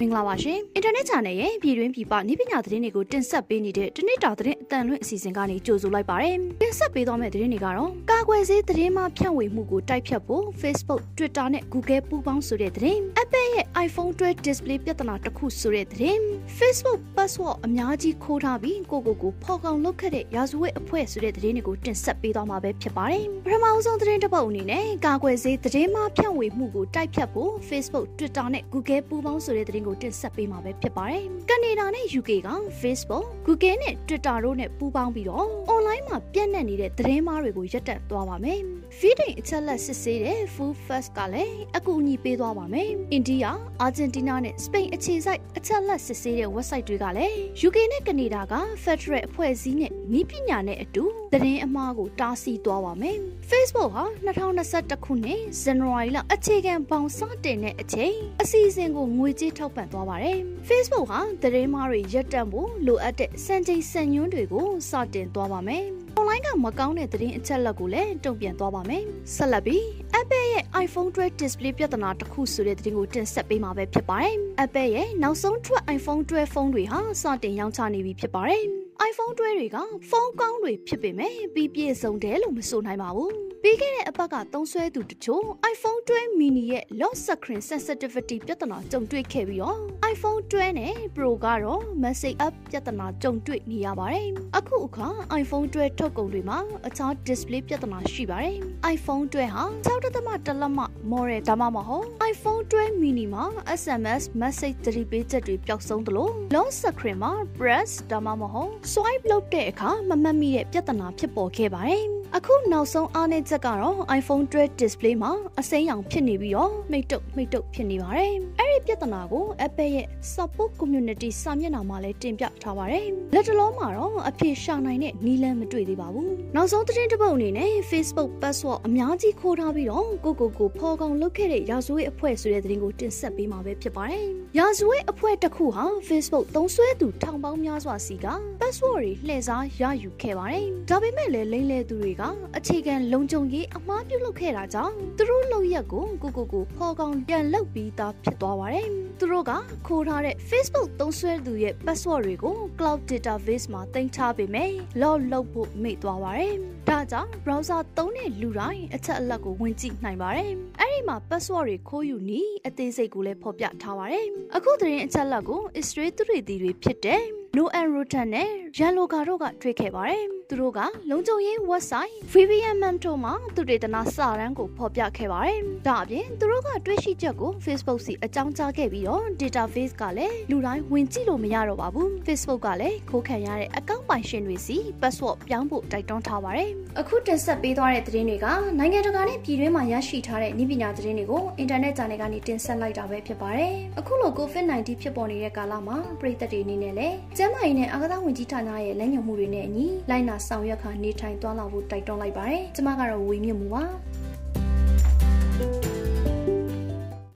မင်္ဂလာပါရှင်အင်တာနက် channel ရဲ့ပြည်တွင်းပြည်ပနည်းပညာသတင်းတွေကိုတင်ဆက်ပေးနေတဲ့တနေ့တာသတင်းအတန်လွင့်အစီအစဉ်ကနေကြိုဆိုလိုက်ပါတယ်တင်ဆက်ပေးသွားမယ့်သတင်းတွေကတော့ကာကွယ်ဆေးသတင်းမှဖြန့်ဝေမှုကိုတိုက်ဖြတ်ဖို့ Facebook Twitter နဲ့ Google ပူးပေါင်းဆိုတဲ့သတင်း Apple ရဲ့ iPhone 12 display ပြဿနာတစ်ခုဆိုတဲ့သတင်း Facebook password အများကြီးခိုးထားပြီးကိုကိုကိုဖော်ကောင်လုပ်ခဲ့တဲ့ရာဇဝတ်အဖွဲ့ဆိုတဲ့သတင်းတွေကိုတင်ဆက်ပေးသွားမှာပဲဖြစ်ပါတယ်ပထမဆုံးသတင်းတစ်ပုဒ်အနေနဲ့ကာကွယ်ဆေးသတင်းမှဖြန့်ဝေမှုကိုတိုက်ဖြတ်ဖို့ Facebook Twitter နဲ့ Google ပူးပေါင်းဆိုတဲ့သတင်းကိုတင်ဆက်ပေးမှာပဲဖြစ်ပါတယ်။ကနေဒါနဲ့ UK က Facebook, Google နဲ့ Twitter တို့နဲ့ပူးပေါင်းပြီးတော့ online မှာပြန့်နှံ့နေတဲ့သတင်းမှားတွေကိုရပ်တန့်သွားပါမယ်။ Feeding အချက်လက်စစ်ဆေးတဲ့ Food First ကလည်းအကူအညီပေးသွားပါမယ်။အိန္ဒိယ, Argentina နဲ့ Spain အခြေစိုက်အချက်လက်စစ်ဆေးတဲ့ website တွေကလည်း UK နဲ့ကနေဒါက Federal အဖွဲ့အစည်းနဲ့နည်းပညာနဲ့အတူ သတင်းအမှားကိုတားဆီးသွားပါမယ်။ Facebook ဟာ2021ခုနှစ်ဇန်နဝါရီလအခြေခံပေါင်စတင်တဲ့အချိန်အစီအစဉ်ကိုငွေကြေးထောက်ပံ့သွားပါတယ်။ Facebook ဟာသတင်းမှားတွေရပ်တန့်ဖို့လိုအပ်တဲ့စံချိန်စံညွှန်းတွေကိုစတင်သွားပါမယ်။ online ကမကောင်းတဲ့သတင်းအချက်အလက်ကိုလည်းတုံ့ပြန်သွားပါမယ်။ဆက်လက်ပြီး Apple ရဲ့ iPhone 12 display ပြဿနာတစ်ခုဆိုတဲ့သတင်းကိုတင်ဆက်ပေးမှာပဲဖြစ်ပါတယ်။ Apple ရဲ့နောက်ဆုံးထွက် iPhone 12ဖုန်းတွေဟာစတင်ရောင်းချနေပြီဖြစ်ပါတယ်။ iPhone 12တွေကဖုန်းကောင်းတွေဖြစ်ပေမဲ့ပြီးပြည့်စုံတယ်လို့မဆိုနိုင်ပါဘူး။ ပြီးခဲ့တဲ့အပတ်ကသုံးစွဲသူတချို့ iPhone 12 mini ရဲ့ lock screen sensitivity ပြဿနာကြုံတွေ့ခဲ့ပြီးတော့ iPhone 12နဲ့ Pro ကတော့ message app ပြဿနာကြုံတွေ့နေရပါတယ်။အခုအခါ iPhone 12ထုတ်ကုန်တွေမှာအခြား display ပြဿနာရှိပါတယ်။ iPhone 12ဟာ6.1လက်မ model ဒါမှမဟုတ် iPhone 12 mini မှာ SMS message သတိပေးချက်တွေပျောက်ဆုံးသလို lock screen မှာ press ဒါမှမဟုတ် swipe လုပ်တဲ့အခါမမှတ်မိတဲ့ပြဿနာဖြစ်ပေါ်ခဲ့ပါတယ်။ အခုနောက်ဆုံးအားနည်းချက်ကတော့ iPhone 12 display မှာအစိမ်းရောင်ဖြစ်နေပြီးတော့မိတ်တုပ်မိတ်တုပ်ဖြစ်နေပါတယ်။အဲ့ဒီပြဿနာကို Apple ရဲ့ support community စာမျက်နှာမှာလည်းတင်ပြထားပါတယ်။လက်တလုံးမှာတော့အဖြေရှာနိုင်တဲ့နည်းလမ်းမတွေ့သေးပါဘူး။နောက်ဆုံးသတင်းတစ်ပုဒ်အနေနဲ့ Facebook password အများကြီးခိုးထားပြီးတော့ကိုကိုကိုဖော်ကောင်လုပ်ခဲ့တဲ့ရာဇဝတ်အဖွဲ့ဆိုတဲ့သတင်းကိုတင်ဆက်ပေးမှာပဲဖြစ်ပါတယ်။ရာဇဝတ်အဖွဲ့တစ်ခုဟာ Facebook သုံးစွဲသူထောင်ပေါင်းများစွာစီက password တွေလှည့်စားရယူခဲ့ပါတယ်။ဒါပေမဲ့လည်းလိမ့်လဲသူတွေကအခြေခံလုံခြုံရေးအမှားပြုလုပ်ခဲ့တာကြောင့်သူတို့လုပ်ရက်ကိုကိုကိုကိုဖော်ကောင်ပြန်လုပ်ပြီးသားဖြစ်သွားပါတယ်။သူတို့ကခိုးထားတဲ့ Facebook သုံးစွဲသူရဲ့ password တွေကို cloud database မှာတင်ထားပေမဲ့ log လုပ်ဖို့မေ့သွားပါတယ်။ဒါကြောင့် browser သုံးတဲ့လူတိုင်းအချက်အလက်ကိုဝင်ကြည့်နိုင်ပါတယ်။အဲ့ဒီမှာ password တွေခိုးယူနီးအသေးစိတ်ကိုလည်းဖော်ပြထားပါတယ်။အခုသတင်းအချက်အလက်ကို Israel သူတွေတွေဖြစ်တဲ့ Noel Rotan နဲ့ Yaloga တို့ကတွေ့ခဲ့ပါတယ်။သူတို့ကလုံခြုံရေး website VPN Manto မှာသူတွေတနာစာရန်ကိုဖော်ပြခဲ့ပါတယ်။ဒါအပြင်သူတို့ကတွေ့ရှိချက်ကို Facebook စီအကြောင်းကြားခဲ့ပြီးတော့ database ကလည်းလူတိုင်းဝင်ကြည့်လို့မရတော့ပါဘူး။ Facebook ကလည်းခိုးခံရတဲ့အကောင့်ပိုင်ရှင်တွေစီ password ပြောင်းဖို့တိုက်တွန်းထားပါတယ်။အခုတင်ဆက်ပေးသွားတဲ့သတင်းတွေကနိုင်ငံတကာနဲ့ပြည်တွင်းမှာရရှိထားတဲ့ဤပညာသတင်းတွေကိုအင်တာနက် channel ကနေတင်ဆက်လိုက်တာပဲဖြစ်ပါတယ်။အခုလို COVID-19 ဖြစ်ပေါ်နေတဲ့ကာလမှာပြည်သက်တွေအနေနဲ့လည်းကျန်းမာရေးနဲ့အာကစားဝန်ကြီးဌာနရဲ့လမ်းညွှန်မှုတွေနဲ့အညီလိုက်နာဆောင်ရွက်ခါနေထိုင်သွားလာဖို့တိုက်တွန်းလိုက်ပါတယ်။ကျမကတော့ဝေမြင့်မှုပါ။